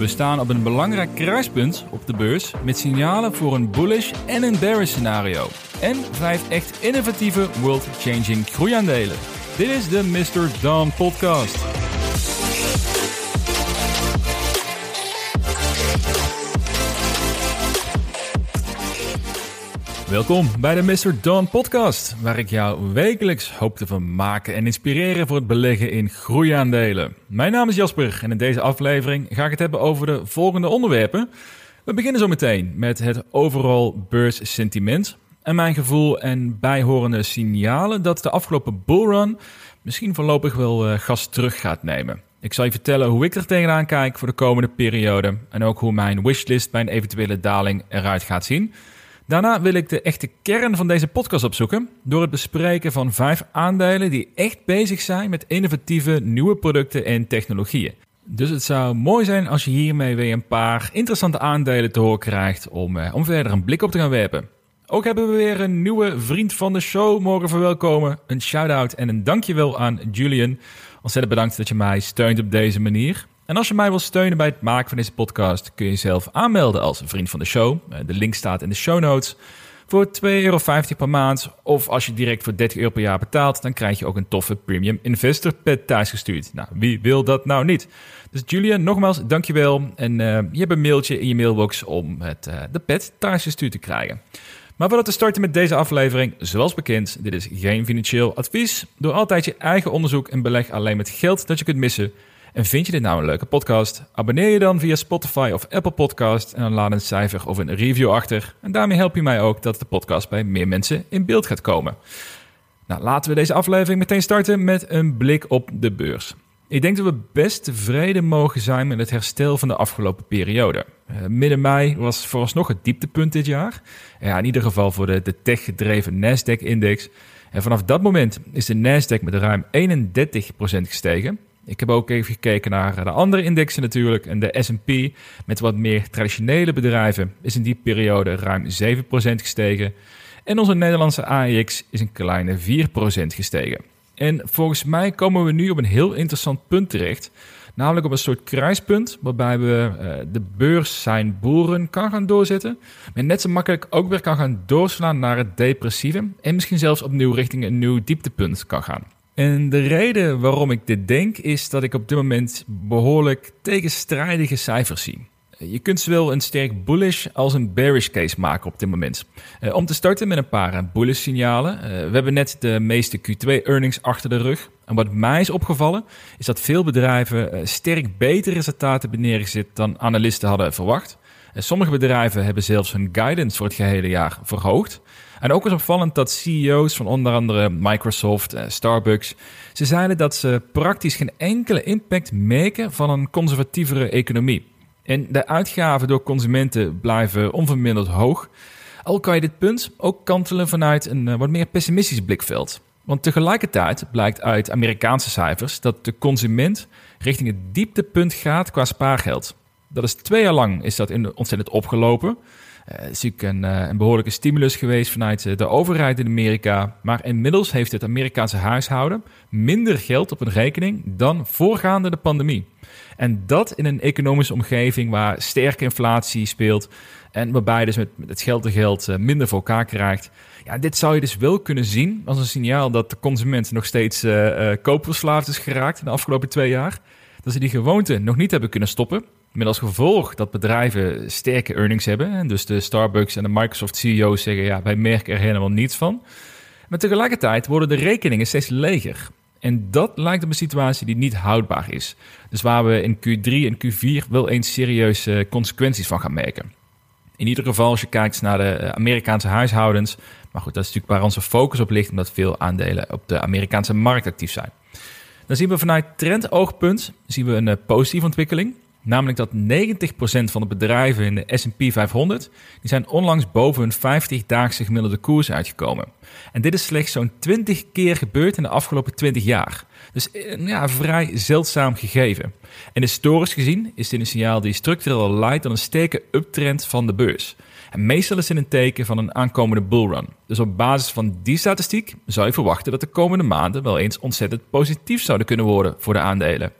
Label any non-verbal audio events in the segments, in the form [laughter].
We staan op een belangrijk kruispunt op de beurs met signalen voor een bullish en een bearish scenario. En vijf echt innovatieve world-changing groeiaandelen. Dit is de Mr. Dawn podcast. Welkom bij de Mr. Dawn podcast, waar ik jou wekelijks hoop te vermaken en inspireren voor het beleggen in groeiaandelen. Mijn naam is Jasper en in deze aflevering ga ik het hebben over de volgende onderwerpen. We beginnen zo meteen met het overall beurssentiment en mijn gevoel en bijhorende signalen dat de afgelopen bullrun misschien voorlopig wel uh, gas terug gaat nemen. Ik zal je vertellen hoe ik er tegenaan kijk voor de komende periode en ook hoe mijn wishlist bij een eventuele daling eruit gaat zien. Daarna wil ik de echte kern van deze podcast opzoeken door het bespreken van vijf aandelen die echt bezig zijn met innovatieve nieuwe producten en technologieën. Dus het zou mooi zijn als je hiermee weer een paar interessante aandelen te horen krijgt om, eh, om verder een blik op te gaan werpen. Ook hebben we weer een nieuwe vriend van de show mogen verwelkomen. Een shout-out en een dankjewel aan Julian. Ontzettend bedankt dat je mij steunt op deze manier. En als je mij wil steunen bij het maken van deze podcast, kun je jezelf aanmelden als vriend van de show. Eh, de link staat in de show notes. Voor 2,50 euro per maand. Of als je direct voor 30 euro per jaar betaalt, dan krijg je ook een toffe Premium Investor Pet thuisgestuurd. Nou, wie wil dat nou niet? Dus Julian, nogmaals, dankjewel. En uh, je hebt een mailtje in je mailbox om het, uh, de pet thuisgestuurd te krijgen. Maar voordat we starten met deze aflevering, zoals bekend, dit is geen financieel advies. Door altijd je eigen onderzoek en beleg alleen met geld dat je kunt missen en vind je dit nou een leuke podcast? Abonneer je dan via Spotify of Apple Podcast en dan laat een cijfer of een review achter. En daarmee help je mij ook dat de podcast bij meer mensen in beeld gaat komen. Nou, laten we deze aflevering meteen starten met een blik op de beurs. Ik denk dat we best tevreden mogen zijn met het herstel van de afgelopen periode. Uh, midden mei was vooralsnog het dieptepunt dit jaar. Ja, in ieder geval voor de, de tech-gedreven Nasdaq-index. En vanaf dat moment is de Nasdaq met ruim 31% gestegen. Ik heb ook even gekeken naar de andere indexen natuurlijk. En de S&P met wat meer traditionele bedrijven is in die periode ruim 7% gestegen. En onze Nederlandse AEX is een kleine 4% gestegen. En volgens mij komen we nu op een heel interessant punt terecht. Namelijk op een soort kruispunt waarbij we uh, de beurs zijn boeren kan gaan doorzetten. Maar net zo makkelijk ook weer kan gaan doorslaan naar het depressieve. En misschien zelfs opnieuw richting een nieuw dieptepunt kan gaan. En de reden waarom ik dit denk is dat ik op dit moment behoorlijk tegenstrijdige cijfers zie. Je kunt zowel een sterk bullish als een bearish case maken op dit moment. Uh, om te starten met een paar bullish signalen. Uh, we hebben net de meeste Q2 earnings achter de rug. En wat mij is opgevallen is dat veel bedrijven sterk betere resultaten hebben neergezet dan analisten hadden verwacht. sommige bedrijven hebben zelfs hun guidance voor het gehele jaar verhoogd. En ook is opvallend dat CEO's van onder andere Microsoft, en Starbucks, ze zeiden dat ze praktisch geen enkele impact maken van een conservatievere economie. En de uitgaven door consumenten blijven onverminderd hoog. Al kan je dit punt ook kantelen vanuit een eh, wat meer pessimistisch blikveld. Want tegelijkertijd blijkt uit Amerikaanse cijfers dat de consument richting het dieptepunt gaat qua spaargeld. Dat is twee jaar lang is dat ontzettend opgelopen. Eh, is natuurlijk een, eh, een, behoorlijke stimulus geweest vanuit eh, de overheid in Amerika. Maar inmiddels heeft het Amerikaanse huishouden minder geld op een rekening dan voorgaande de pandemie. En dat in een economische omgeving waar sterke inflatie speelt. En waarbij je dus met, het geld te geld minder voor elkaar krijgt. Ja, dit zou je dus wel kunnen zien als een signaal dat de consument nog steeds koopverslaafd is geraakt in de afgelopen twee jaar. Dat ze die gewoonte nog niet hebben kunnen stoppen. Met als gevolg dat bedrijven sterke earnings hebben. En dus de Starbucks en de Microsoft CEO's zeggen: ja, wij merken er helemaal niets van. Maar tegelijkertijd worden de rekeningen steeds leger. En dat lijkt op een situatie die niet houdbaar is. Dus waar we in Q3 en Q4 wel eens serieuze consequenties van gaan merken. In ieder geval, als je kijkt naar de eh, Amerikaanse huishoudens. Maar goed, dat is natuurlijk waar onze focus op ligt, omdat veel aandelen op de Amerikaanse markt actief zijn. Dan zien we vanuit trendoogpunt zien we een eh, positieve ontwikkeling. Namelijk dat 90% van de bedrijven in de S&P 500 die zijn onlangs boven hun 50-daagse gemiddelde koers uitgekomen. En dit is slechts zo'n 20 keer gebeurd in de afgelopen 20 jaar. Dus eh, ja, vrij zeldzaam gegeven. En historisch gezien is dit een signaal die structureel leidt tot een sterke uptrend van de beurs. En meestal is het een teken van een aankomende bullrun. Dus op basis van die statistiek zou je verwachten dat de komende maanden wel eens ontzettend positief zouden kunnen worden voor de aandelen.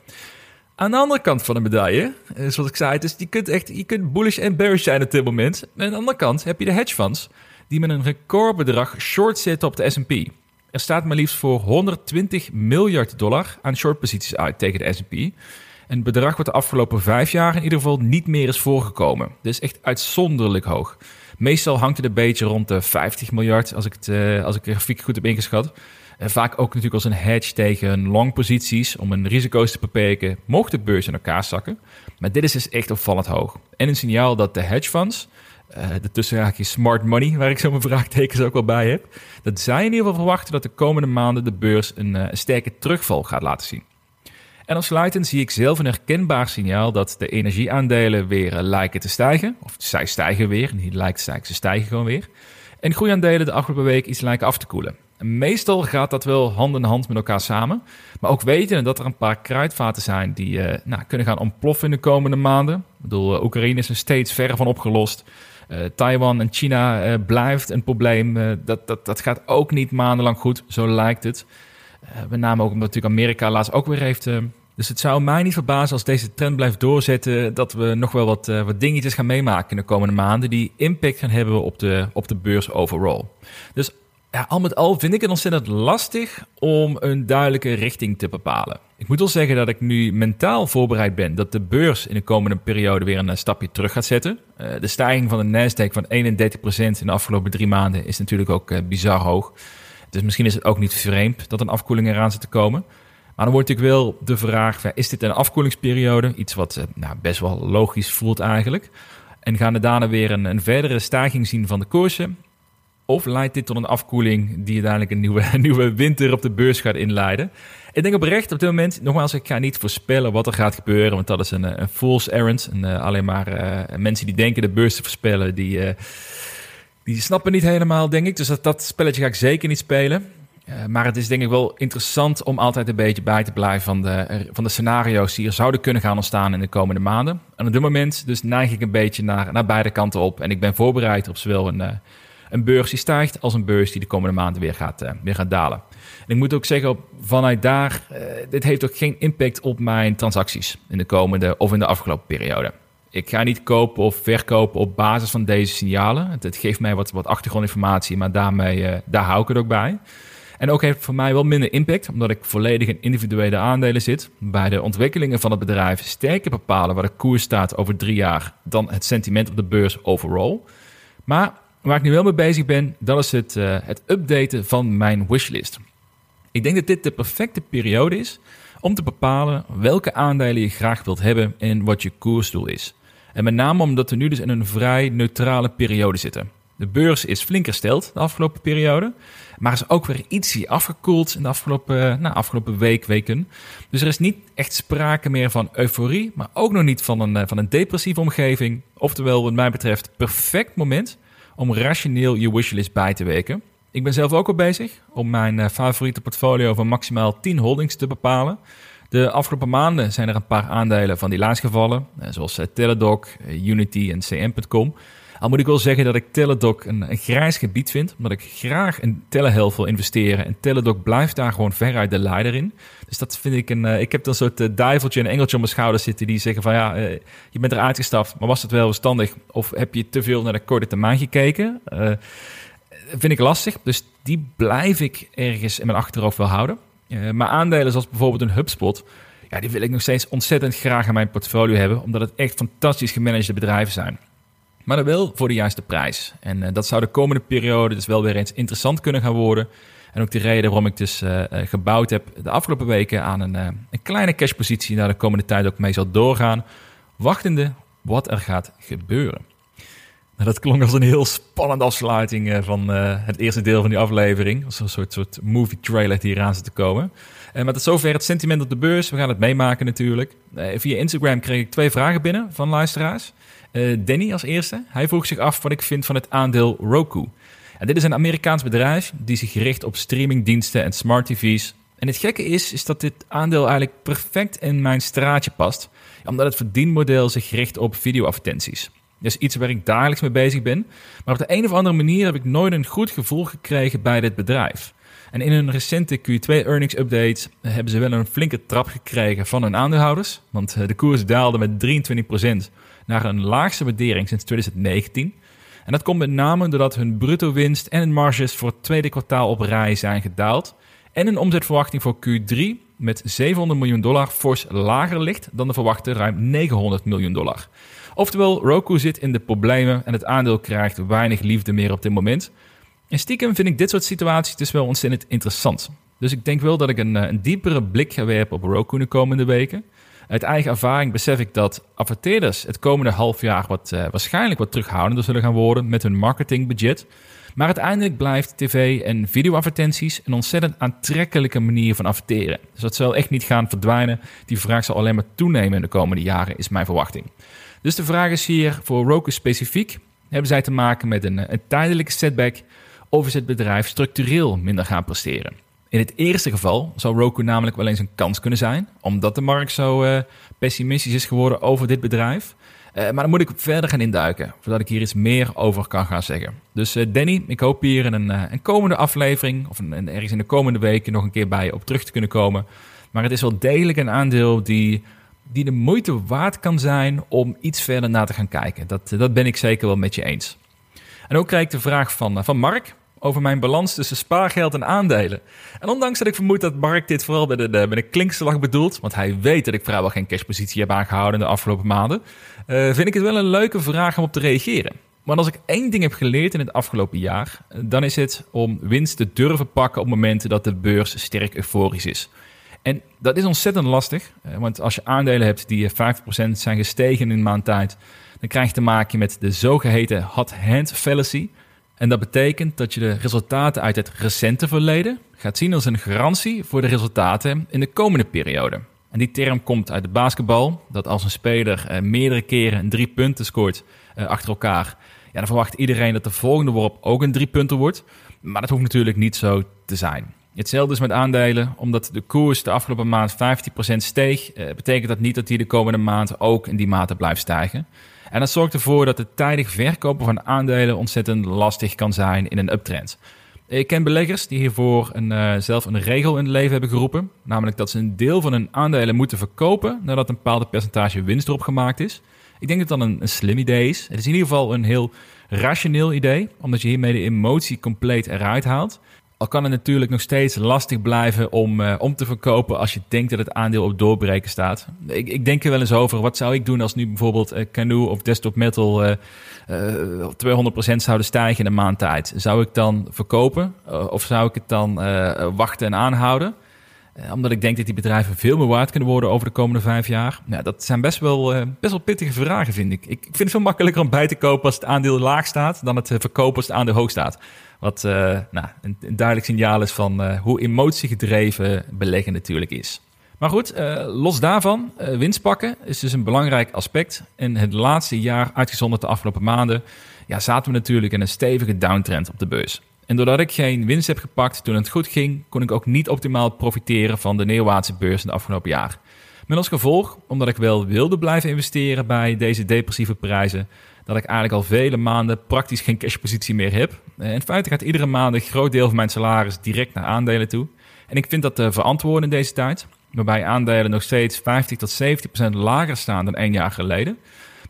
Aan de andere kant van de medaille, eh, zoals ik zei, dus je kunt echt je kunt bullish en bearish zijn op dit moment. En aan de andere kant heb je de hedge funds die met een recordbedrag short zitten op de S&P. Er staat maar liefst voor 120 miljard dollar aan shortposities uit tegen de S&P. Een bedrag wat de afgelopen vijf jaar in ieder geval niet meer is voorgekomen. Is echt uitzonderlijk hoog. Meestal hangt het een beetje rond de 50 miljard, als ik, het, uh, als ik de grafiek goed heb ingeschat. Vaak ook natuurlijk als een hedge tegen long posities om een risico's te beperken, mocht de beurs in elkaar zakken. Maar dit is dus echt opvallend hoog. En een signaal dat de hedge funds, uh, de tussenraakje smart money, [laughs] waar ik zo mijn vraagtekens ook wel bij heb, dat zij in ieder geval verwachten dat de komende maanden de beurs een, een sterke terugval gaat laten zien. En als sluitend zie ik zelf een herkenbaar signaal dat de energieaandelen weer uh, lijken te stijgen. Of zij stijgen weer, niet lijkt stijgen, ze stijgen gewoon weer. En groeiaandelen de afgelopen week iets lijken af te koelen. Meestal gaat dat wel hand in hand met elkaar samen. Maar ook weten dat er een paar kruidvaten zijn die uh, nou, kunnen gaan ontploffen in de komende maanden. Ik bedoel, uh, Oekraïne is er steeds verre van opgelost. Uh, Taiwan en China blijft een probleem. dat, dat, dat gaat ook niet maandenlang goed, zo lijkt het. met name ook omdat natuurlijk Amerika laatst ook weer heeft dus het zou mij niet verbazen als deze trend blijft doorzetten, dat we nog wel wat, wat dingetjes gaan meemaken in de komende maanden die impact gaan hebben op de, op de beurs overall. Dus al met al vind ik het ontzettend lastig om een duidelijke richting te bepalen. Ik moet wel zeggen dat ik nu mentaal voorbereid ben dat de beurs in de komende periode weer een eh, stapje terug gaat zetten. Uh, de stijging van de Nasdaq van 31% in de afgelopen drie maanden is natuurlijk ook uh, bizar hoog. Dus misschien is het ook niet vreemd dat een afkoeling eraan zit te komen. Maar dan wordt natuurlijk wel de vraag, is dit een afkoelingsperiode? Iets wat eh, nou, best wel logisch voelt eigenlijk. En gaan we daarna weer een, een verdere stijging zien van de koersen? Of leidt dit tot een afkoeling die uiteindelijk een nieuwe, [laughs] nieuwe winter op de beurs gaat inleiden? Ik denk oprecht op dit moment, nogmaals, ik ga niet voorspellen wat er gaat gebeuren, want dat is een, een fool's errand. En, uh, alleen maar uh, mensen die denken de beurs te voorspellen, die, die snappen niet helemaal, denk ik. Dus dat, dat spelletje ga ik zeker niet spelen. Maar het is denk ik wel interessant om altijd een beetje bij te blijven van de, van de scenario's die er zouden kunnen gaan ontstaan in de komende maanden. En op dit moment dus neig ik een beetje naar, naar beide kanten op. En ik ben voorbereid op zowel een, een beurs die stijgt als een beurs die de komende maanden weer gaat, uh, weer gaat dalen. En ik moet ook zeggen, vanuit daar, dit heeft ook geen impact op mijn transacties in de komende of in de afgelopen periode. Ik ga niet kopen of verkopen op basis van deze signalen. Het, geeft mij wat, wat achtergrondinformatie, maar daarmee, daar hou ik het ook bij. En ook heeft het voor mij wel minder impact, omdat ik volledig in individuele aandelen zit. Bij de ontwikkelingen van het bedrijf sterker bepalen waar de koers staat over drie jaar dan het sentiment op de beurs overall. Maar waar ik nu wel mee bezig ben, dat is het, uh, het updaten van mijn wishlist. Ik denk dat dit de perfecte periode is om te bepalen welke aandelen je graag wilt hebben en wat je koersdoel is. En met name omdat we nu dus in een vrij neutrale periode zitten. De beurs is flink hersteld de afgelopen periode. Maar is ook weer ietsje afgekoeld in de afgelopen, nou, afgelopen week, weken. Dus er is niet echt sprake meer van euforie, maar ook nog niet van een, eh, van een depressieve omgeving. Oftewel, wat mij betreft, perfect moment om rationeel je wishlist bij te weken. Ik ben zelf ook al bezig om mijn uh, favoriete portfolio van maximaal 10 holdings te bepalen. De afgelopen maanden zijn er een paar aandelen van die lijst gevallen, uh, zoals Teladoc, Unity en CM.com. Al moet ik wel zeggen dat ik Teladoc een, grijs gebied vind, omdat ik graag in telehealth wil investeren. En Teladoc blijft daar gewoon veruit de leider in. Dus dat vind ik een... Uh, ik heb dan een soort uh, duiveltje en engeltje op mijn schouder zitten die zeggen van ja, uh, je bent eruit gestapt, maar was het wel verstandig? Of heb je te veel naar de korte termijn gekeken? vind ik lastig, dus die blijf ik ergens in mijn achterhoofd wel houden. maar aandelen zoals bijvoorbeeld een HubSpot, ja, die wil ik nog steeds ontzettend graag in mijn portfolio hebben, omdat het echt fantastisch gemanagede bedrijven zijn. Maar dan wel voor de juiste prijs. En uh, dat zou de komende periode dus wel weer eens interessant kunnen gaan worden. En ook de reden waarom ik dus uh, gebouwd heb de afgelopen weken aan een, uh, een kleine cashpositie naar de komende tijd ook mee zal doorgaan. Wachtende wat er gaat gebeuren. Dat klonk als een heel spannende afsluiting van het eerste deel van die aflevering. Als een soort, soort movie trailer die eraan zit te komen. Uh, maar tot zover het sentiment op de beurs. We gaan het meemaken natuurlijk. via Instagram kreeg ik twee vragen binnen van luisteraars. Danny als eerste. Hij vroeg zich af wat ik vind van het aandeel Roku. En dit is een Amerikaans bedrijf die zich richt op streamingdiensten en smart TV's. En het gekke is, is dat dit aandeel eigenlijk perfect in mijn straatje past. Omdat het verdienmodel zich richt op videoadvertenties. Is iets waar ik dagelijks mee bezig ben. Maar op de een of andere manier heb ik nooit een goed gevoel gekregen bij dit bedrijf. En in hun recente Q2 earnings update hebben ze wel een flinke trap gekregen van hun aandeelhouders. Want de koers daalde met 23% naar een laagste waardering sinds 2019. En dat komt met name doordat hun bruto winst en hun marges voor het tweede kwartaal op rij zijn gedaald. En een omzetverwachting voor Q3 met 700 miljoen dollar fors lager ligt dan de verwachte ruim 900 miljoen dollar. Oftewel, Roku zit in de problemen en het aandeel krijgt weinig liefde meer op dit moment. En stiekem vind ik dit soort situaties dus wel ontzettend interessant. Dus ik denk wel dat ik een, eh, een diepere blik ga werpen op Roku de komende weken. Uit eigen ervaring besef ik dat adverteerders het komende half jaar wat, uh, waarschijnlijk wat terughoudender zullen gaan worden met hun marketingbudget. Maar uiteindelijk blijft tv- en videoadvertenties een ontzettend aantrekkelijke manier van adverteren. Dus dat zal echt niet gaan verdwijnen. Die vraag zal alleen maar toenemen in de komende jaren, is mijn verwachting. Dus de vraag is hier voor Roku specifiek: hebben zij te maken met een, een tijdelijke setback of is het bedrijf structureel minder gaan presteren? In het eerste geval zou Roku namelijk wel eens een kans kunnen zijn, omdat de markt zo uh, pessimistisch is geworden over dit bedrijf. Uh, maar dan moet ik verder gaan induiken, voordat ik hier iets meer over kan gaan zeggen. Dus uh, Danny, ik hoop hier in een, een komende aflevering, of een, ergens in de komende weken, nog een keer bij op terug te kunnen komen. Maar het is wel degelijk een aandeel die, die de moeite waard kan zijn om iets verder naar te gaan kijken. Dat, dat ben ik zeker wel met je eens. En ook krijg ik de vraag van, van Mark over mijn balans tussen spaargeld en aandelen. En ondanks dat ik vermoed dat Mark dit vooral een, met een klinkslag bedoelt, want hij weet dat ik vrijwel geen cashpositie heb aangehouden in de afgelopen maanden, uh, vind ik het wel een leuke vraag om op te reageren. Maar als ik één ding heb geleerd in het afgelopen jaar, dan is het om winst te durven pakken op momenten dat de beurs sterk euforisch is. En dat is ontzettend lastig, eh, want als je aandelen hebt die 50% zijn gestegen in een maand tijd, dan krijg je te maken met de zogeheten hot hand fallacy. En dat betekent dat je de resultaten uit het recente verleden gaat zien als een garantie voor de resultaten in de komende periode. En die term komt uit de basketbal, dat als een speler eh, meerdere keren drie punten scoort eh, achter elkaar, ja, dan verwacht iedereen dat de volgende worp ook een drie punten wordt. Maar dat hoeft natuurlijk niet zo te zijn. Hetzelfde is met aandelen, omdat de koers de afgelopen maand 15% steeg, eh, betekent dat niet dat die de komende maand ook in die mate blijft stijgen. En dat zorgt ervoor dat het tijdig verkopen van aandelen ontzettend lastig kan zijn in een uptrend. Ik ken beleggers die hiervoor een, uh, zelf een regel in het leven hebben geroepen. Namelijk dat ze een deel van hun aandelen moeten verkopen nadat een bepaald percentage winst erop gemaakt is. Ik denk dat dat een, een slim idee is. Het is in ieder geval een heel rationeel idee, omdat je hiermee de emotie compleet eruit haalt. Al kan het natuurlijk nog steeds lastig blijven om, uh, om te verkopen als je denkt dat het aandeel op doorbreken staat. Ik, ik denk er wel eens over, wat zou ik doen als nu bijvoorbeeld uh, Canoe of Desktop Metal uh, uh, 200% zouden stijgen in een maand tijd? Zou ik dan verkopen of zou ik het dan wachten en aanhouden? Omdat ik denk dat die bedrijven veel meer waard kunnen worden over de komende vijf jaar. Ja, dat zijn best wel, best wel pittige vragen, vind ik. Ik vind het veel makkelijker om bij te kopen als het aandeel laag staat... dan het verkopen als het aandeel hoog staat. Wat nou, een, duidelijk signaal is van hoe emotiegedreven beleggen natuurlijk is. Maar goed, los daarvan, winst pakken is dus een belangrijk aspect. En het laatste jaar, uitgezonderd de afgelopen maanden, ja, zaten we natuurlijk in een stevige downtrend op de beurs. En doordat ik geen winst heb gepakt toen het goed ging, kon ik ook niet optimaal profiteren van de neerwaartse beurs in afgelopen jaar. Met als gevolg, omdat ik wel wilde blijven investeren bij deze depressieve prijzen, dat ik eigenlijk al vele maanden praktisch geen cashpositie meer heb. Eh, in feite gaat iedere maand een groot deel van mijn salaris direct naar aandelen toe. En ik vind dat te verantwoorden in deze tijd, waarbij aandelen nog steeds 50 tot 70 procent lager staan dan één jaar geleden.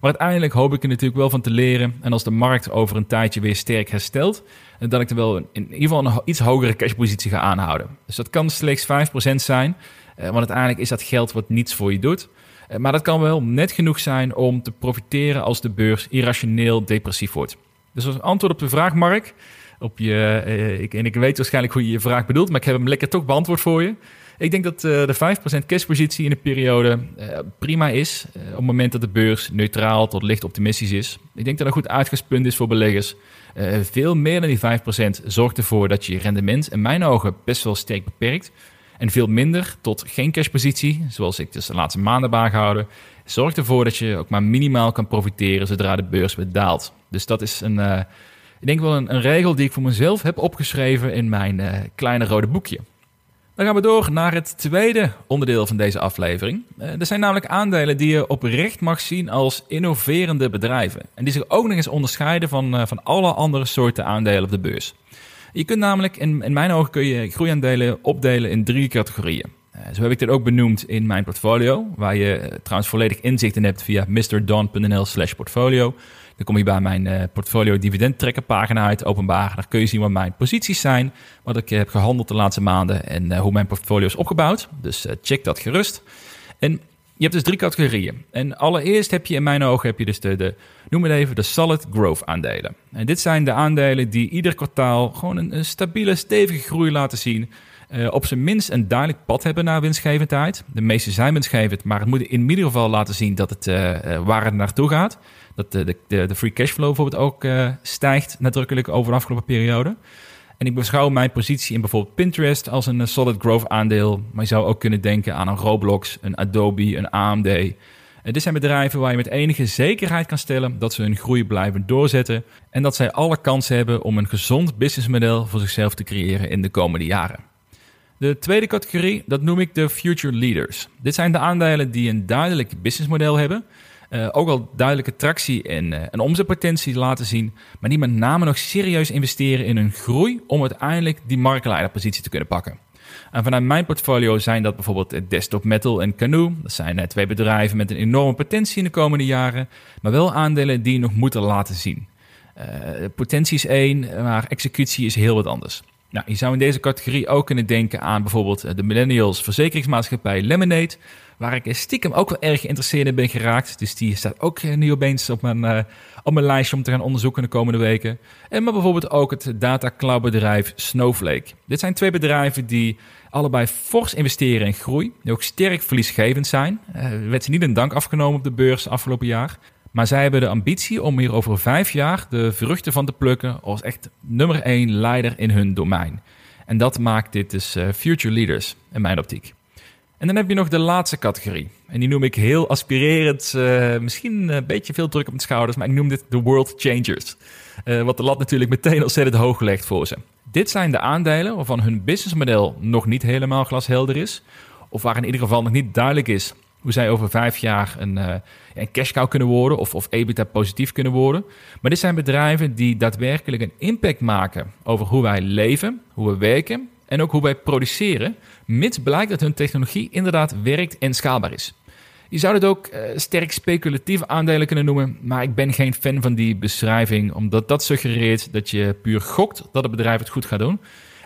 Maar uiteindelijk hoop ik er natuurlijk wel van te leren. En als de markt over een tijdje weer sterk herstelt, dat ik er wel in ieder geval een iets hogere cashpositie ga aanhouden. Dus dat kan slechts 5% zijn, eh, want uiteindelijk is dat geld wat niets voor je doet. Eh, maar dat kan wel net genoeg zijn om te profiteren als de beurs irrationeel depressief wordt. Dus als antwoord op de vraag, Mark, op je, uh, ik, en ik weet waarschijnlijk hoe je je vraag bedoelt, maar ik heb hem lekker toch beantwoord voor je. Ik denk dat uh, de 5% cashpositie in de periode uh, prima is. Uh, op het moment dat de beurs neutraal tot licht optimistisch is. Ik denk dat een goed uitgangspunt is voor beleggers. veel meer dan die 5% zorgt ervoor dat je rendement in mijn ogen best wel sterk beperkt. En veel minder tot geen cashpositie, zoals ik dus de laatste maanden heb aangehouden, zorgt ervoor dat je ook maar minimaal kan profiteren zodra de beurs weer daalt. Dus dat is een, ik denk wel een, een, regel die ik voor mezelf heb opgeschreven in mijn kleine rode boekje. Dan gaan we door naar het tweede onderdeel van deze aflevering. Uh, er zijn namelijk aandelen die je oprecht mag zien als innoverende bedrijven. En die zich ook nog eens onderscheiden van, van alle andere soorten aandelen op de beurs. Je kunt namelijk, in, in mijn ogen kun je groeiaandelen opdelen in drie categorieën. Uh, zo heb ik dit ook benoemd in mijn portfolio, waar je trouwens volledig inzicht in hebt via mrdon.nl slash portfolio. Dan kom je bij mijn uh, portfolio dividend trekken pagina uit, openbaar. Daar kun je zien wat mijn posities zijn, wat ik heb gehandeld de laatste maanden en hoe mijn portfolio is opgebouwd. Dus check dat gerust. En je hebt dus drie categorieën. En allereerst heb je in mijn ogen heb je dus de, de noem het even, de solid growth aandelen. En dit zijn de aandelen die ieder kwartaal gewoon een stabiele, stevige groei laten zien. Uh, op zijn minst een duidelijk pad hebben naar winstgevendheid. De meeste zijn winstgevend, maar het moet in ieder geval laten zien dat het, uh, waar het naartoe gaat. Dat de, de, de free cashflow bijvoorbeeld ook stijgt nadrukkelijk over de afgelopen periode. En ik beschouw mijn positie in bijvoorbeeld Pinterest als een solid growth aandeel. Maar je zou ook kunnen denken aan een Roblox, een Adobe, een AMD. Dit zijn bedrijven waar je met enige zekerheid kan stellen dat ze hun groei blijven doorzetten. En dat zij alle kansen hebben om een gezond businessmodel voor zichzelf te creëren in de komende jaren. De tweede categorie, dat noem ik de future leaders. Dit zijn de aandelen die een duidelijk businessmodel hebben. Uh, ook al duidelijke tractie en, uh, en omzetpotentie laten zien, maar die met name nog serieus investeren in hun groei om uiteindelijk die marktleiderpositie te kunnen pakken. En vanuit mijn portfolio zijn dat bijvoorbeeld Desktop Metal en Canoe. Dat zijn uh, twee bedrijven met een enorme potentie in de komende jaren, maar wel aandelen die nog moeten laten zien. potentie is één, maar executie is heel wat anders. Nou, je zou in deze categorie ook kunnen denken aan bijvoorbeeld de millennials verzekeringsmaatschappij Lemonade, waar ik stiekem ook wel erg geïnteresseerd in ben geraakt. Dus die staat ook nu opeens op mijn, uh, lijstje om te gaan onderzoeken de komende weken. En maar bijvoorbeeld ook het data cloud bedrijf Snowflake. Dit zijn twee bedrijven die allebei fors investeren in groei, die ook sterk verliesgevend zijn. Uh, werd ze niet een dank afgenomen op de beurs afgelopen jaar. Maar zij hebben de ambitie om hier over vijf jaar de vruchten van te plukken als echt nummer één leider in hun domein. En dat maakt dit dus uh, future leaders in mijn optiek. En dan heb je nog de laatste categorie. En die noem ik heel aspirerend, uh, misschien een beetje veel druk op de schouders, maar ik noem dit de World Changers. Uh, wat de lat natuurlijk meteen ontzettend hoog gelegd voor ze. Dit zijn de aandelen waarvan hun businessmodel nog niet helemaal glashelder is. Of waar in ieder geval nog niet duidelijk is hoe zij over vijf jaar een, uh, een cash cow kunnen worden of, of EBITDA positief kunnen worden. Maar dit zijn bedrijven die daadwerkelijk een impact maken over hoe wij leven, hoe we werken en ook hoe wij produceren, mits blijkt dat hun technologie inderdaad werkt en schaalbaar is. Je zou het ook uh, sterk speculatieve aandelen kunnen noemen, maar ik ben geen fan van die beschrijving, omdat dat suggereert dat je puur gokt dat het bedrijf het goed gaat doen.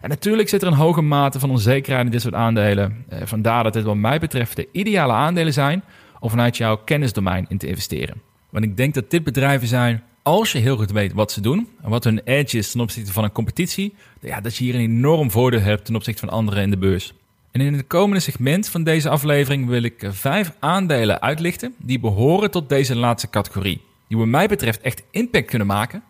En natuurlijk zit er een hoge mate van onzekerheid in dit soort aandelen. Uh, vandaar dat dit wat mij betreft de ideale aandelen zijn om vanuit jouw kennisdomein in te investeren. Want ik denk dat dit bedrijven zijn als je heel goed weet wat ze doen en wat hun edge is ten opzichte van een competitie, ja, dat je hier een enorm voordeel hebt ten opzichte van anderen in de beurs. En in het komende segment van deze aflevering wil ik vijf aandelen uitlichten die behoren tot deze laatste categorie. Die wat mij betreft echt impact kunnen maken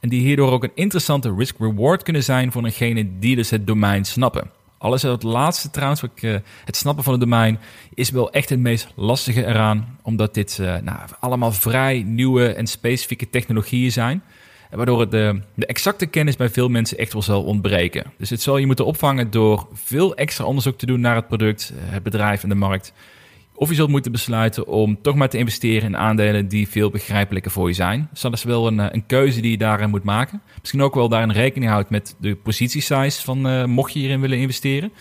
en die hierdoor ook een interessante risk-reward kunnen zijn voor degene die dus het domein snappen. Alles het laatste trouwens, eh, het snappen van het domein, is wel echt het meest lastige eraan. Omdat dit uh, nou, allemaal vrij nieuwe en specifieke technologieën zijn. Waardoor het de, de, exacte kennis bij veel mensen echt wel zal ontbreken. Dus het zal je moeten opvangen door veel extra onderzoek te doen naar het product, eh, het bedrijf en de markt. Of je zult moeten besluiten om toch maar te investeren in aandelen die veel begrijpelijker voor je zijn. Dat is wel een, een keuze die je daarin moet maken. Misschien ook wel daarin rekening houdt met de positiesize van uh, mocht je hierin willen investeren.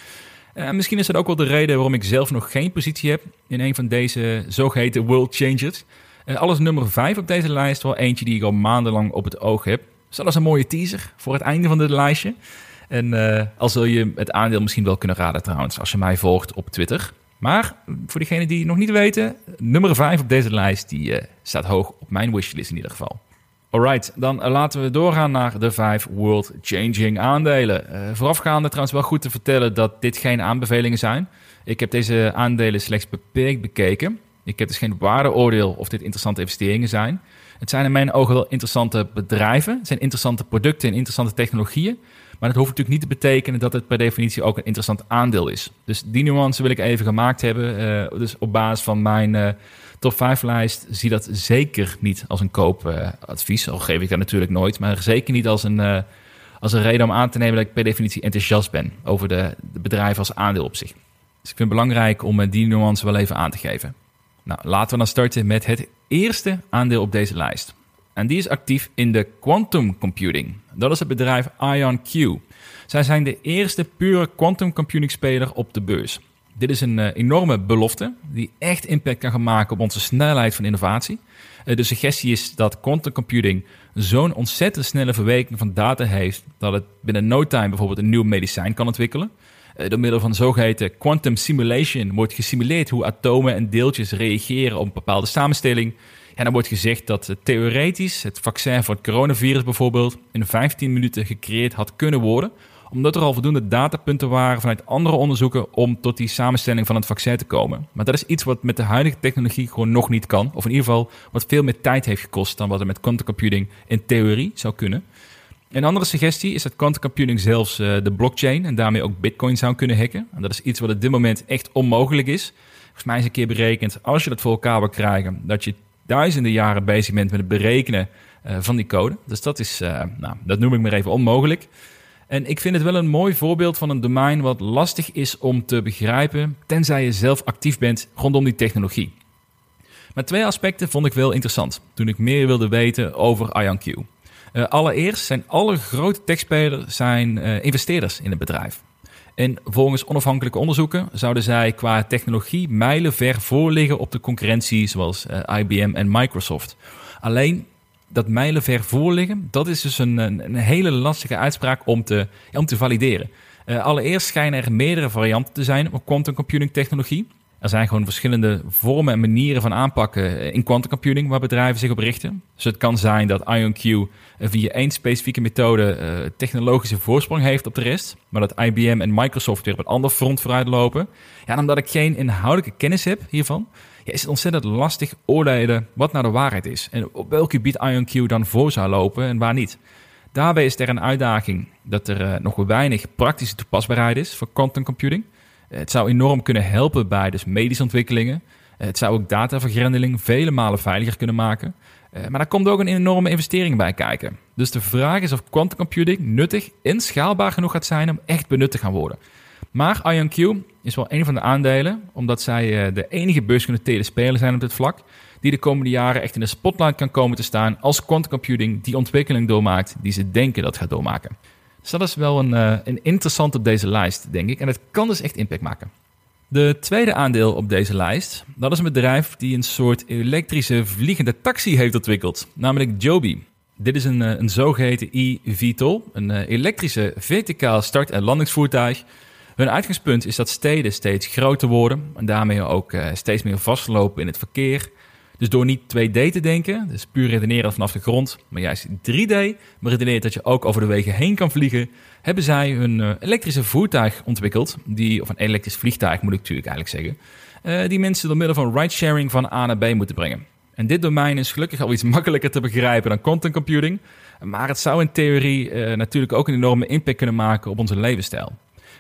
Uh, misschien is dat ook wel de reden waarom ik zelf nog geen positie heb in een van deze zogeheten world changers. Uh, alles nummer 5 op deze lijst, wel eentje die ik al maandenlang op het oog heb. Dat is een mooie teaser voor het einde van dit lijstje. En al zul je het aandeel misschien wel kunnen raden trouwens, als je mij volgt op Twitter. Maar voor diegenen die het nog niet weten, nummer 5 op deze lijst die, uh, staat hoog op mijn wishlist in ieder geval. Alright, dan laten we doorgaan naar de vijf world-changing aandelen. Uh, voorafgaande trouwens wel goed te vertellen dat dit geen aanbevelingen zijn. Ik heb deze aandelen slechts beperkt bekeken. Ik heb dus geen waardeoordeel of dit interessante investeringen zijn. Het zijn in mijn ogen wel interessante bedrijven. Het zijn interessante producten en interessante technologieën. Maar dat hoeft natuurlijk niet te betekenen dat het per definitie ook een interessant aandeel is. Dus die nuance wil ik even gemaakt hebben. Uh, dus op basis van mijn uh, top 5 lijst zie dat zeker niet als een koopadvies. Uh, al geef ik dat natuurlijk nooit. Maar zeker niet als een, eh, als een reden om aan te nemen dat ik per definitie enthousiast ben over de, de bedrijf als aandeel op zich. Dus ik vind het belangrijk om die nuance wel even aan te geven. Nou, laten we dan starten met het eerste aandeel op deze lijst. En die is actief in de quantum computing. Dat is het bedrijf IonQ. Zij zijn de eerste pure quantum computing speler op de beurs. Dit is een enorme belofte die echt impact kan gaan maken op onze snelheid van innovatie. de suggestie is dat quantum computing zo'n ontzettend snelle verwerking van data heeft dat het binnen no time bijvoorbeeld een nieuw medicijn kan ontwikkelen. Eh, door middel van zogeheten quantum simulation wordt gesimuleerd hoe atomen en deeltjes reageren op een bepaalde samenstelling. En dan wordt gezegd dat theoretisch het vaccin voor het coronavirus bijvoorbeeld in 15 minuten gecreëerd had kunnen worden, omdat er al voldoende datapunten waren vanuit andere onderzoeken om tot die samenstelling van het vaccin te komen. Maar dat is iets wat met de huidige technologie gewoon nog niet kan, of in ieder geval wat veel meer tijd heeft gekost dan wat er met quantum computing in theorie zou kunnen. Een andere suggestie is dat quantum computing zelfs uh, de blockchain en daarmee ook bitcoin zou kunnen hacken. En dat is iets wat op dit moment echt onmogelijk is. Volgens mij is een keer berekend, als je dat voor elkaar wil krijgen, dat je duizenden jaren bezig bent met het berekenen uh, van die code. Dus dat is, uh, nou, dat noem ik maar even onmogelijk. En ik vind het wel een mooi voorbeeld van een domein wat lastig is om te begrijpen, tenzij je zelf actief bent rondom die technologie. Maar twee aspecten vond ik wel interessant toen ik meer wilde weten over IonQ. Uh, allereerst zijn alle grote techspelers zijn, investeerders in het bedrijf. En volgens onafhankelijke onderzoeken zouden zij qua technologie mijlenver voorliggen op de concurrentie zoals eh, IBM en Microsoft. Alleen dat mijlenver voorliggen, dat is dus een, een, hele lastige uitspraak om te, om te valideren. allereerst schijnen er meerdere varianten te zijn op quantum computing technologie. Er zijn gewoon verschillende vormen en manieren van aanpakken in quantum computing waar bedrijven zich op richten. Dus het kan zijn dat IonQ via één specifieke methode uh, technologische voorsprong heeft op de rest, maar dat IBM en Microsoft weer op een ander front vooruit lopen. Ja, en omdat ik geen inhoudelijke kennis heb hiervan, ja, is het ontzettend lastig oordelen wat nou de waarheid is en op welk gebied IonQ dan voor zou lopen en waar niet. Daarbij is er een uitdaging dat er uh, nog weinig praktische toepasbaarheid is voor quantum computing. Het zou enorm kunnen helpen bij dus medische ontwikkelingen. Het zou ook datavergrendeling vele malen veiliger kunnen maken. Eh, maar daar komt ook een enorme investering bij kijken. Dus de vraag is of quantum computing nuttig en schaalbaar genoeg gaat zijn om echt benut te gaan worden. Maar IonQ is wel een van de aandelen, omdat zij eh, de enige beursgenoteerde speler zijn op dit vlak, die de komende jaren echt in de spotlight kan komen te staan als quantum computing die ontwikkeling doormaakt die ze denken dat gaat doormaken. Dus dat is wel een, uh, een interessant op deze lijst, denk ik. En het kan dus echt impact maken. De tweede aandeel op deze lijst, dat is een bedrijf die een soort elektrische vliegende taxi heeft ontwikkeld, namelijk Joby. Dit is een, eh, een zogeheten e-VTOL, een eh, elektrische verticaal start- en landingsvoertuig. Hun uitgangspunt is dat steden steeds groter worden en daarmee ook steeds meer vastlopen in het verkeer. Dus door niet 2D te denken, dus puur redeneren vanaf de grond, maar juist 3D, maar redeneert dat je ook over de wegen heen kan vliegen, hebben zij een uh, elektrische voertuig ontwikkeld, die, of een elektrisch vliegtuig moet ik natuurlijk eigenlijk zeggen, uh, die mensen door middel van ridesharing van A naar B moeten brengen. En dit domein is gelukkig al iets [laughs] makkelijker te begrijpen dan content computing, maar het zou in theorie uh, natuurlijk ook een enorme impact kunnen maken op onze levensstijl.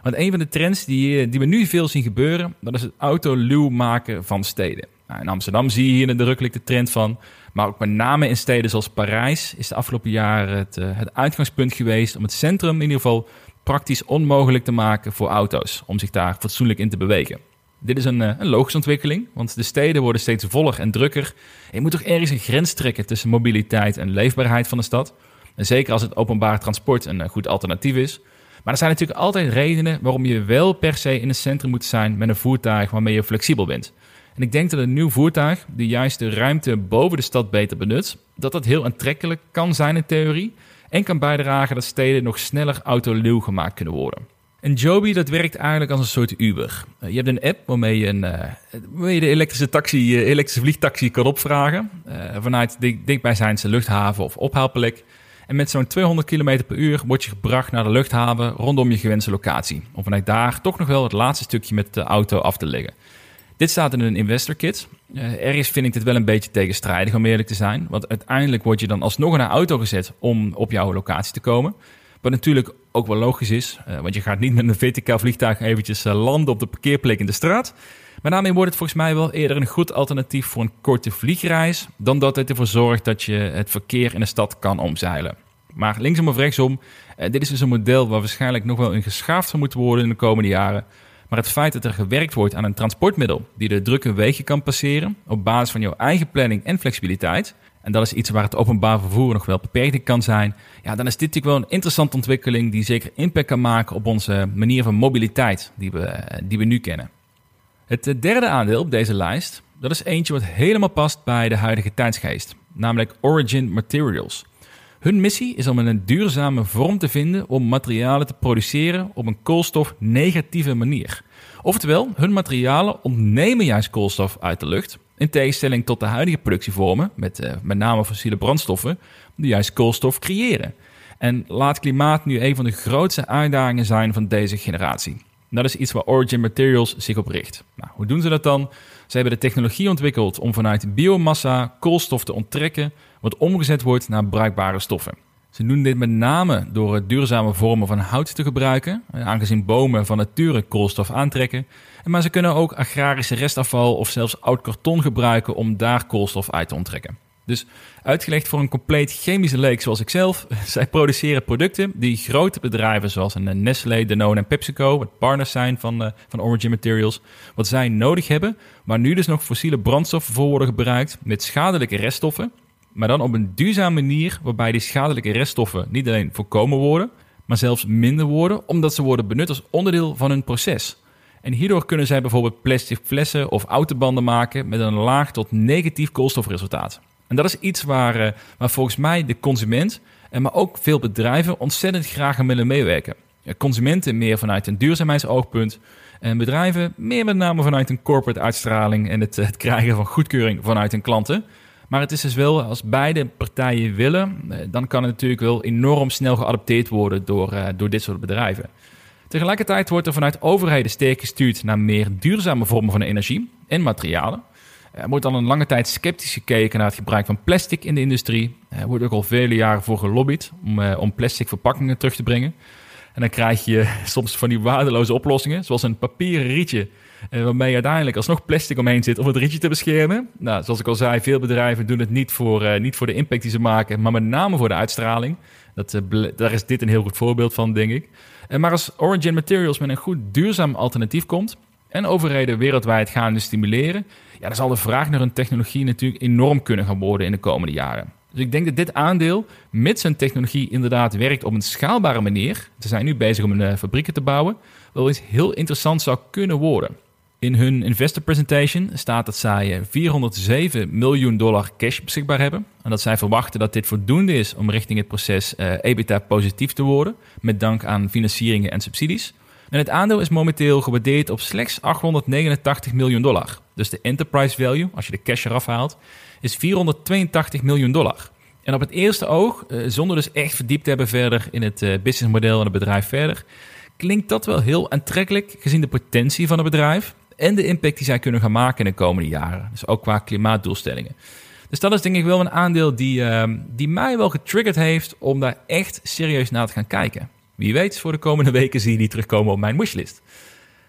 Want een van de trends die, die we nu veel zien gebeuren, dat is het autoluw maken van steden. Nou, in Amsterdam zie je hier nadrukkelijk de trend van. Maar ook met name in steden zoals Parijs is de afgelopen jaren het, uh, het uitgangspunt geweest om het centrum in ieder geval praktisch onmogelijk te maken voor auto's om zich daar fatsoenlijk in te bewegen. Dit is een, uh, een logische ontwikkeling, want de steden worden steeds voller en drukker. Je moet toch ergens een grens trekken tussen mobiliteit en leefbaarheid van de stad. En zeker als het openbaar transport een uh, goed alternatief is. Maar er zijn natuurlijk altijd redenen waarom je wel per se in het centrum moet zijn met een voertuig waarmee je flexibel bent. En ik denk dat een nieuw voertuig, die juist de ruimte boven de stad beter benut, dat dat heel aantrekkelijk kan zijn in theorie. En kan bijdragen dat steden nog sneller autoluw gemaakt kunnen worden. En Joby, dat werkt eigenlijk als een soort Uber. Eh, je hebt een app waarmee je, een, je de elektrische, taxi, uh, elektrische vliegtaxi kan opvragen. vanuit dichtbijzijnse luchthaven of ophaalplek. En met zo'n 200 km per uur word je gebracht naar de luchthaven rondom je gewenste locatie. Om vanuit daar toch nog wel het laatste stukje met de auto af te leggen. Dit staat in een investor kit. Uh, ergens vind ik dit wel een beetje tegenstrijdig om eerlijk te zijn. Want uiteindelijk word je dan alsnog in een auto gezet om op jouw locatie te komen. Wat natuurlijk ook wel logisch is. Uh, want je gaat niet met een verticaal vliegtuig eventjes uh, landen op de parkeerplek in de straat. Maar daarmee wordt het volgens mij wel eerder een goed alternatief voor een korte vliegreis. Dan dat het ervoor zorgt dat je het verkeer in de stad kan omzeilen. Maar linksom of rechtsom, dit is dus een model waar waarschijnlijk nog wel in geschaafd zou moeten worden in de komende jaren. Maar het feit dat er gewerkt wordt aan een transportmiddel die de drukke wegen kan passeren op basis van jouw eigen planning en flexibiliteit, en dat is iets waar het openbaar vervoer nog wel beperkt in kan zijn, ja, dan is dit natuurlijk wel een interessante ontwikkeling die zeker impact kan maken op onze manier van mobiliteit die we, die we nu kennen. Het derde aandeel op deze lijst, dat is eentje wat helemaal past bij de huidige tijdsgeest, namelijk Origin Materials. Hun missie is om een duurzame vorm te vinden om materialen te produceren op een koolstofnegatieve manier. Oftewel, hun materialen ontnemen juist koolstof uit de lucht, in tegenstelling tot de huidige productievormen, met uh, met name fossiele brandstoffen, die juist koolstof creëren. En laat klimaat nu een van de grootste uitdagingen zijn van deze generatie. Dat is iets waar Origin Materials zich op richt. Nou, hoe doen ze dat dan? Ze hebben de technologie ontwikkeld om vanuit biomassa koolstof te onttrekken, wat omgezet wordt naar bruikbare stoffen. Ze doen dit met name door duurzame vormen van hout te gebruiken, aangezien bomen van nature koolstof aantrekken. Maar ze kunnen ook agrarische restafval of zelfs oud karton gebruiken om daar koolstof uit te onttrekken. Dus uitgelegd voor een compleet chemische leek zoals ik zelf. [laughs] Zij produceren producten die grote bedrijven zoals Nestlé, Danone en PepsiCo, het partners zijn van, uh, van Origin Materials, wat zij nodig hebben, waar nu dus nog fossiele brandstoffen voor worden gebruikt met schadelijke reststoffen, maar dan op een duurzame manier waarbij die schadelijke reststoffen niet alleen voorkomen worden, maar zelfs minder worden, omdat ze worden benut als onderdeel van hun proces. En hierdoor kunnen zij bijvoorbeeld plastic flessen of autobanden maken met een laag tot negatief koolstofresultaat. En dat is iets waar, uh, waar volgens mij de consument, en maar ook veel bedrijven ontzettend graag aan willen meewerken. Consumenten meer vanuit een duurzaamheidsoogpunt en bedrijven meer met name vanuit een corporate uitstraling en het, het krijgen van goedkeuring vanuit hun klanten. Maar het is dus wel, als beide partijen willen, eh, dan kan het natuurlijk wel enorm snel geadopteerd worden door, uh, door dit soort bedrijven. Tegelijkertijd wordt er vanuit overheden sterk gestuurd naar meer duurzame vormen van energie en materialen. Er wordt al een lange tijd sceptisch gekeken naar het gebruik van plastic in de industrie. Er wordt ook al vele jaren voor gelobbyd om, uh, om plastic verpakkingen terug te brengen. En dan krijg je [laughs] soms van die waardeloze oplossingen, zoals een papieren rietje, uh, waarmee uiteindelijk alsnog plastic omheen zit om het rietje te beschermen. Nou, zoals ik al zei, veel bedrijven doen het niet voor, uh, niet voor de impact die ze maken, maar met name voor de uitstraling. Dat, daar is dit een heel goed voorbeeld van, denk ik. maar als Origin Materials met een goed duurzaam alternatief komt en overheden wereldwijd gaan stimuleren, ja, dan zal de vraag naar hun technologie natuurlijk enorm kunnen gaan worden in de komende jaren. Dus ik denk dat dit aandeel, mits zijn technologie inderdaad werkt op een schaalbare manier, ze zijn nu bezig om een uh, fabrieken te bouwen, wel eens heel interessant zou kunnen worden. In hun investor presentation staat dat zij 407 miljoen dollar cash beschikbaar hebben. En dat zij verwachten dat dit voldoende is om richting het proces uh, EBITDA positief te worden, met dank aan financieringen en subsidies. En het aandeel is momenteel gewaardeerd op slechts 889 miljoen dollar. Dus de enterprise value, als je de cash eraf haalt, is 482 miljoen dollar. En op het eerste oog, eh, zonder dus echt verdiept te hebben verder in het eh, businessmodel en het bedrijf verder, klinkt dat wel heel aantrekkelijk gezien de potentie van het bedrijf en de impact die zij kunnen gaan maken in de komende jaren. Dus ook qua klimaatdoelstellingen. Dus dat is denk ik wel een aandeel die, uh, die mij wel getriggerd heeft om daar echt serieus naar te gaan kijken. Wie weet, voor de komende weken zie je die terugkomen op mijn wishlist.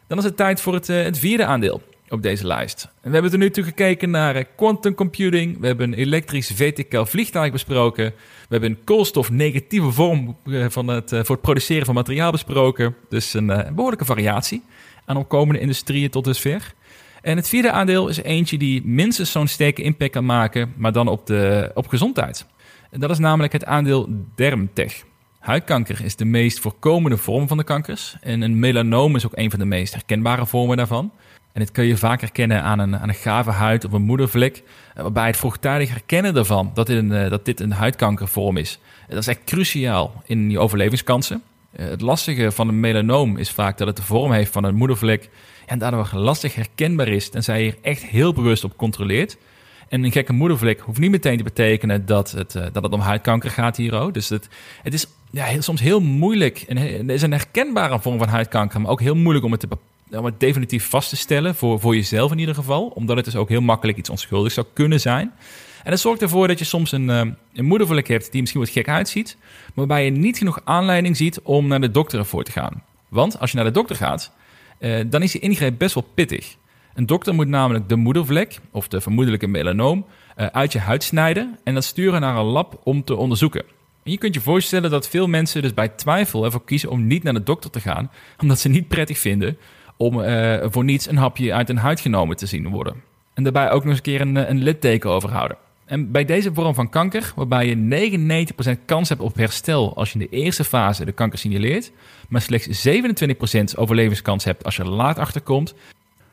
Dan is het tijd voor het, uh, het vierde aandeel op deze lijst. En we hebben er nu toe gekeken naar uh, quantum computing. We hebben een elektrisch verticaal vliegtuig besproken. We hebben een koolstofnegatieve vorm uh, van het, voor het produceren van materiaal besproken. Dus een behoorlijke variatie aan opkomende industrieën tot dusver. En het vierde aandeel is eentje die minstens zo'n sterke impact kan maken, maar dan op, de, op gezondheid. En dat is namelijk het aandeel Dermtech. Huidkanker is de meest voorkomende vorm van de kankers. En een melanoom is ook een van de meest herkenbare vormen daarvan. En dit kun je vaak herkennen aan een, aan een gave huid of een moedervlek. Eh, waarbij het vroegtijdig herkennen daarvan dat dit een, eh, dat dit een huidkankervorm is. Dat is echt cruciaal in je overlevingskansen. Eh, het lastige van een melanoom is vaak dat het de vorm heeft van een moedervlek. En daardoor lastig herkenbaar is. En zij hier echt heel bewust op controleert. En een gekke moedervlek hoeft niet meteen te betekenen dat het, dat het om huidkanker gaat hier ook. Dus het, het is ja, heel, soms heel moeilijk. En het is een herkenbare vorm van huidkanker, maar ook heel moeilijk om het, te, om het definitief vast te stellen. Voor, voor jezelf in ieder geval. Omdat het dus ook heel makkelijk iets onschuldigs zou kunnen zijn. En dat zorgt ervoor dat je soms een, eh, een moedervlek hebt die misschien wat gek uitziet. Maar waarbij je niet genoeg aanleiding ziet om naar de dokter ervoor te gaan. Want als je naar de dokter gaat, eh, dan is die ingreep best wel pittig. Een dokter moet namelijk de moedervlek, of de vermoedelijke melanoom, uh, uit je huid snijden en dat sturen naar een lab om te onderzoeken. En je kunt je voorstellen dat veel mensen dus bij twijfel ervoor kiezen om niet naar de dokter te gaan, omdat ze niet prettig vinden om uh, voor niets een hapje uit een huid genomen te zien worden. En daarbij ook nog eens een keer een, een litteken overhouden. En bij deze vorm van kanker, waarbij je 99% kans hebt op herstel als je in de eerste fase de kanker signaleert, maar slechts 27% overlevingskans hebt als je laat achterkomt.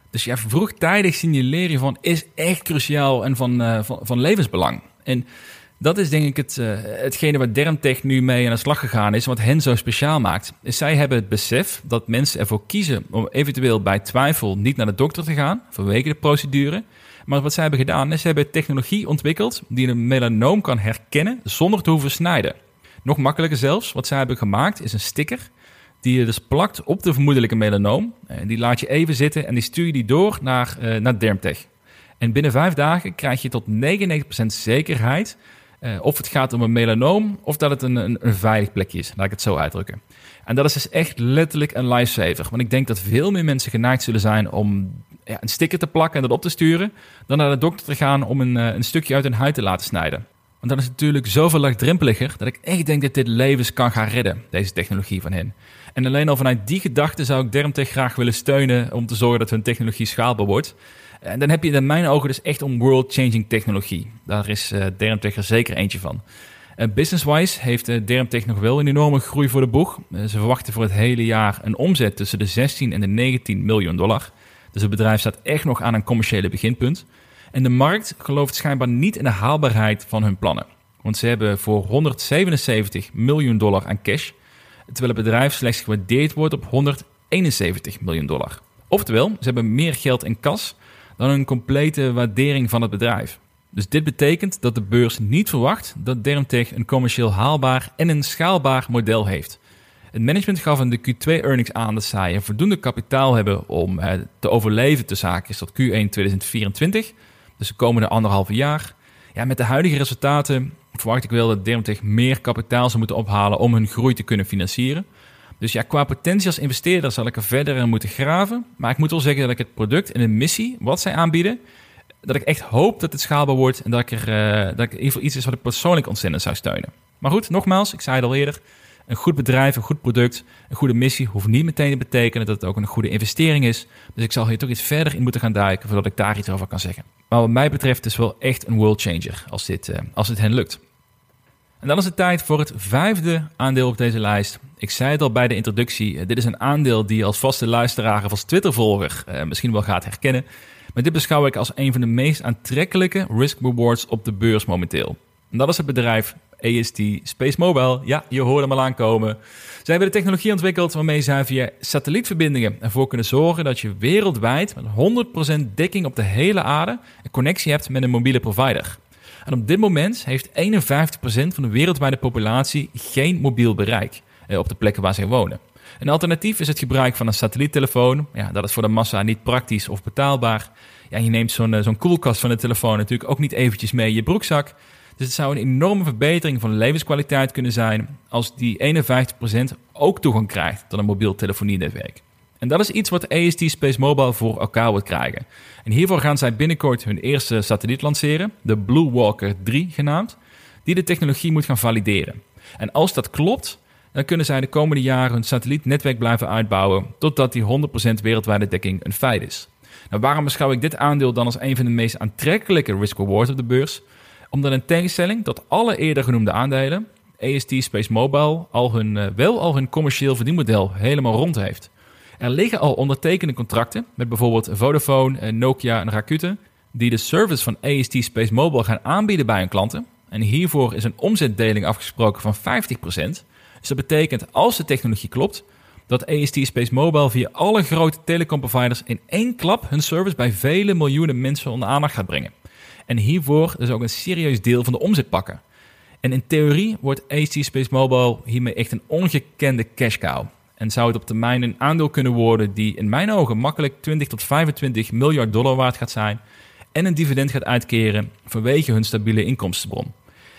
Dus ja, vroegtijdig signaleren van is echt cruciaal en van, uh, van, van levensbelang. En dat is denk ik het, uh, hetgene waar Dermtech nu mee aan de slag gegaan is, wat hen zo speciaal maakt. Is zij hebben het besef dat mensen ervoor kiezen om eventueel bij twijfel niet naar de dokter te gaan, vanwege de procedure. Maar wat zij hebben gedaan is, ze hebben technologie ontwikkeld die een melanoom kan herkennen zonder te hoeven snijden. Nog makkelijker zelfs, wat zij hebben gemaakt is een sticker die je dus plakt op de vermoedelijke melanoom. En die laat je even zitten en die stuur je die door naar, uh, naar Dermtech. En binnen vijf dagen krijg je tot 99% zekerheid uh, of het gaat om een melanoom of dat het een, een, een, veilig plekje is. Laat ik het zo uitdrukken. En dat is dus echt letterlijk een lifesaver. Want ik denk dat veel meer mensen geneigd zullen zijn om ja, een sticker te plakken en dat op te sturen, dan naar de dokter te gaan om een, uh, een stukje uit hun huid te laten snijden. Want dat is natuurlijk zoveel laagdrempeliger dat ik echt denk dat dit levens kan gaan redden, deze technologie van hen. En alleen al vanuit die gedachte zou ik Dermtech graag willen steunen om te zorgen dat hun technologie schaalbaar wordt. En dan heb je in mijn ogen dus echt om world-changing technologie. Daar is uh, Dermtech er zeker eentje van. Uh, Business-wise heeft Dermtech nog wel een enorme groei voor de boeg. ze verwachten voor het hele jaar een omzet tussen de 16 en de 19 miljoen dollar. Dus het bedrijf staat echt nog aan een commerciële beginpunt. En de markt gelooft schijnbaar niet in de haalbaarheid van hun plannen. Want ze hebben voor 177 miljoen dollar aan cash, terwijl het bedrijf slechts gewaardeerd wordt op 171 miljoen dollar. Oftewel, ze hebben meer geld in kas dan een complete waardering van het bedrijf. Dus dit betekent dat de beurs niet verwacht dat Dermtech een commercieel haalbaar en een schaalbaar model heeft. Het management gaf in de Q2-earnings aan dat zij voldoende kapitaal hebben om eh, te overleven te zaken tot Q1 2024, dus de komende anderhalve jaar. Ja, met de huidige resultaten verwacht ik wel dat Dermtech meer kapitaal zou moeten ophalen om hun groei te kunnen financieren. Dus ja, qua potentie als investeerder zal ik er verder in moeten graven. Maar ik moet wel zeggen dat ik het product en de missie, wat zij aanbieden, dat ik echt hoop dat het schaalbaar wordt en dat, ik er, uh, dat ik iets is wat ik persoonlijk ontzettend zou steunen. Maar goed, nogmaals, ik zei het al eerder, een goed bedrijf, een goed product, een goede missie hoeft niet meteen te betekenen dat het ook een goede investering is. Dus ik zal hier toch iets verder in moeten gaan duiken voordat ik daar iets over kan zeggen. Maar wat mij betreft is wel echt een world changer als dit, uh, als het hen lukt. En dan is het tijd voor het vijfde aandeel op deze lijst. Ik zei het al bij de introductie, dit is een aandeel die je als vaste luisteraar of als Twitter-volger uh, misschien wel gaat herkennen. Maar dit beschouw ik als een van de meest aantrekkelijke risk-rewards op de beurs momenteel. En dat is het bedrijf AST Space Mobile. Ja, je hoort hem al aankomen. Zij hebben de technologie ontwikkeld waarmee zij via satellietverbindingen ervoor kunnen zorgen dat je wereldwijd met 100% dekking op de hele aarde een connectie hebt met een mobiele provider. En op dit moment heeft 51% van de wereldwijde populatie geen mobiel bereik eh, op de plekken waar zij wonen. Een alternatief is het gebruik van een satelliettelefoon. Ja, dat is voor de massa niet praktisch of betaalbaar. Ja, je neemt zo'n eh, zo'n koelkast van de telefoon natuurlijk ook niet eventjes mee in je broekzak. Dus het zou een enorme verbetering van levenskwaliteit kunnen zijn als die 51% ook toegang krijgt tot een mobiel telefonienetwerk. En dat is iets wat AST Space Mobile voor elkaar wil krijgen. En hiervoor gaan zij binnenkort hun eerste satelliet lanceren, de Blue Walker 3 genaamd, die de technologie moet gaan valideren. En als dat klopt, dan kunnen zij de komende jaren hun satellietnetwerk blijven uitbouwen totdat die 100% wereldwijde dekking een feit is. Nou, waarom beschouw ik dit aandeel dan als een van de meest aantrekkelijke risk-reward op de beurs? Omdat in tegenstelling tot alle eerder genoemde aandelen, AST Space Mobile al hun, eh, wel al hun commercieel verdienmodel helemaal rond heeft. Er liggen al ondertekende contracten met bijvoorbeeld Vodafone, eh, Nokia en Rakuten, die de service van AST Space Mobile gaan aanbieden bij hun klanten. En hiervoor is een omzetdeling afgesproken van 50%. Dus dat betekent, als de technologie klopt, dat AST Space Mobile via alle grote telecomproviders in één klap hun service bij vele miljoenen mensen onder aandacht gaat brengen. En hiervoor dus ook een serieus deel van de omzet pakken. En in theorie wordt AST Space Mobile hiermee echt een ongekende cash cow. En zou het op termijn een aandeel kunnen worden die in mijn ogen makkelijk 20 tot 25 miljard dollar waard gaat zijn en een dividend gaat uitkeren vanwege hun stabiele inkomstenbron.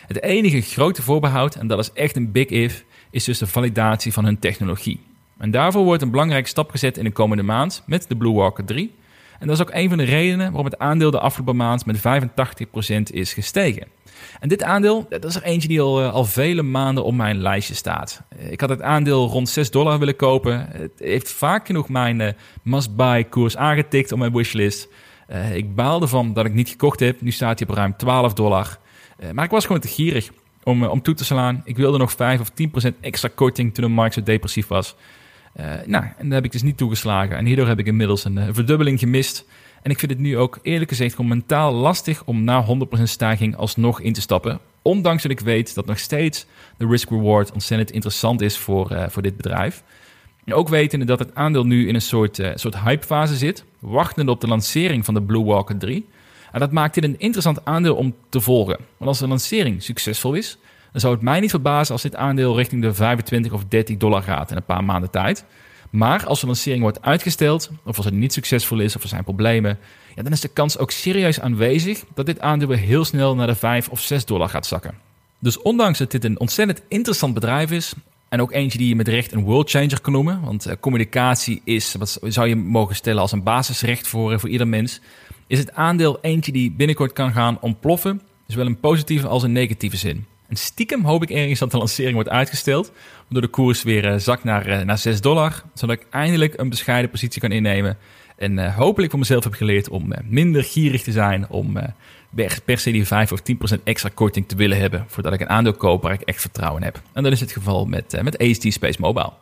Het enige grote voorbehoud, en dat is echt een big if, is dus de validatie van hun technologie. En daarvoor wordt een belangrijke stap gezet in de komende maand met de Blue Walker 3. En dat is ook een van de redenen waarom het aandeel de afgelopen maand met 85% is gestegen. En dit aandeel, dat is er eentje die al, eh, al vele maanden op mijn lijstje staat. Ik had het aandeel rond 6 dollar willen kopen. Het heeft vaak genoeg mijn uh, must-buy koers aangetikt op mijn wishlist. Ik baalde van dat ik niet gekocht heb. Nu staat hij op ruim 12 dollar. maar ik was gewoon te gierig om, om toe te slaan. Ik wilde nog 5 of 10% extra korting toen de markt zo depressief was. Nou, en daar heb ik dus niet toegeslagen. En hierdoor heb ik inmiddels een verdubbeling gemist. En ik vind het nu ook eerlijk gezegd gewoon mentaal lastig om na 100% stijging alsnog in te stappen. Ondanks dat ik weet dat nog steeds de risk-reward ontzettend interessant is voor, uh, voor dit bedrijf. Ook wetende dat het aandeel nu in een soort, uh, soort hypefase zit, wachtende op de lancering van de Blue Walker 3. En dat maakt dit een interessant aandeel om te volgen. Want als de lancering succesvol is, dan zou het mij niet verbazen als dit aandeel richting de 25 of 30 dollar gaat in een paar maanden tijd. Maar als de lancering wordt uitgesteld, of als het niet succesvol is, of er zijn problemen, ja, dan is de kans ook serieus aanwezig dat dit aandeel weer heel snel naar de 5 of 6 dollar gaat zakken. Dus ondanks dat dit een ontzettend interessant bedrijf is, en ook eentje die je met recht een world changer kan noemen, want uh, communicatie is, wat zou je mogen stellen als een basisrecht voor, uh, voor ieder mens, is het aandeel eentje die binnenkort kan gaan ontploffen, zowel in positieve als in negatieve zin. En stiekem hoop ik ergens dat de lancering wordt uitgesteld. Waardoor de koers weer uh, zakt naar, uh, naar 6 dollar. Zodat ik eindelijk een bescheiden positie kan innemen. En uh, hopelijk voor mezelf heb geleerd om minder gierig te zijn. Om per se die 5 of 10% extra korting te willen hebben. Voordat ik een aandeel koop waar ik echt vertrouwen in heb. En dat is het geval met, met AST Space Mobile.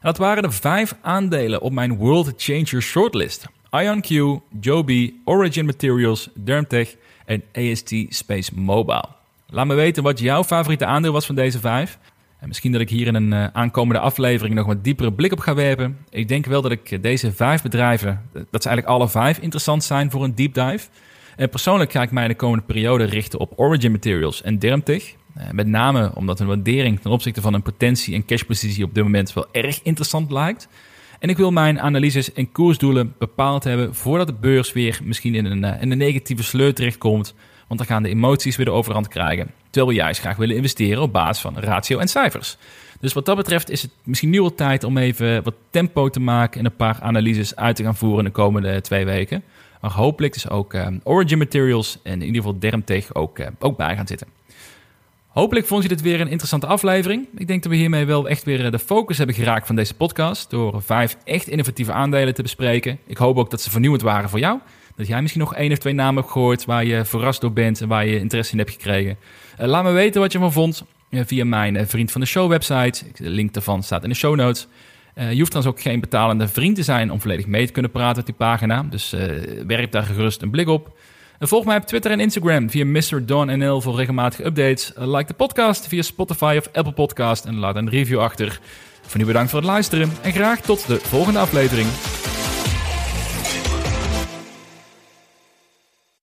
En dat waren de vijf aandelen op mijn World Changer shortlist. IonQ, Joby, Origin Materials, Dermtech en AST Space Mobile. Laat me weten wat jouw favoriete aandeel was van deze vijf. En misschien dat ik hier in een uh, aankomende aflevering nog wat diepere blik op ga werpen. Ik denk wel dat ik deze vijf bedrijven, dat ze eigenlijk alle vijf interessant zijn voor een deep dive. En persoonlijk ga ik mij de komende periode richten op Origin Materials en Dermtech. Uh, met name omdat een waardering ten opzichte van een potentie en cashpositie op dit moment wel erg interessant lijkt. En ik wil mijn analyses en koersdoelen bepaald hebben voordat de beurs weer misschien in een, in een negatieve sleur terechtkomt want dan gaan de emoties weer de overhand krijgen. Terwijl we juist graag willen investeren op basis van ratio en cijfers. Dus wat dat betreft is het misschien nu al tijd om even wat tempo te maken en een paar analyses uit te gaan voeren de komende twee weken. Maar hopelijk is ook uh, Origin Materials en in ieder geval Dermtech ook, uh, ook bij gaan zitten. Hopelijk vond je dit weer een interessante aflevering. Ik denk dat we hiermee wel echt weer eh, de focus hebben geraakt van deze podcast. Door vijf echt innovatieve aandelen te bespreken. Ik hoop ook dat ze vernieuwend waren voor jou. Dat jij misschien nog één of twee namen hebt gehoord waar je verrast door bent en waar je interesse in hebt gekregen. Uh, laat me weten wat je ervan vond uh, via mijn uh, Vriend van de Show website. De link daarvan staat in de show notes. je hoeft trouwens ook geen betalende vriend te zijn om volledig mee te kunnen praten op die pagina. Dus werp daar gerust een blik op. En volg mij op Twitter en Instagram via Mr. Don NL voor regelmatige updates. like de podcast via Spotify of Apple Podcast en laat een review achter. Voor nu bedankt voor het luisteren en graag tot de volgende aflevering.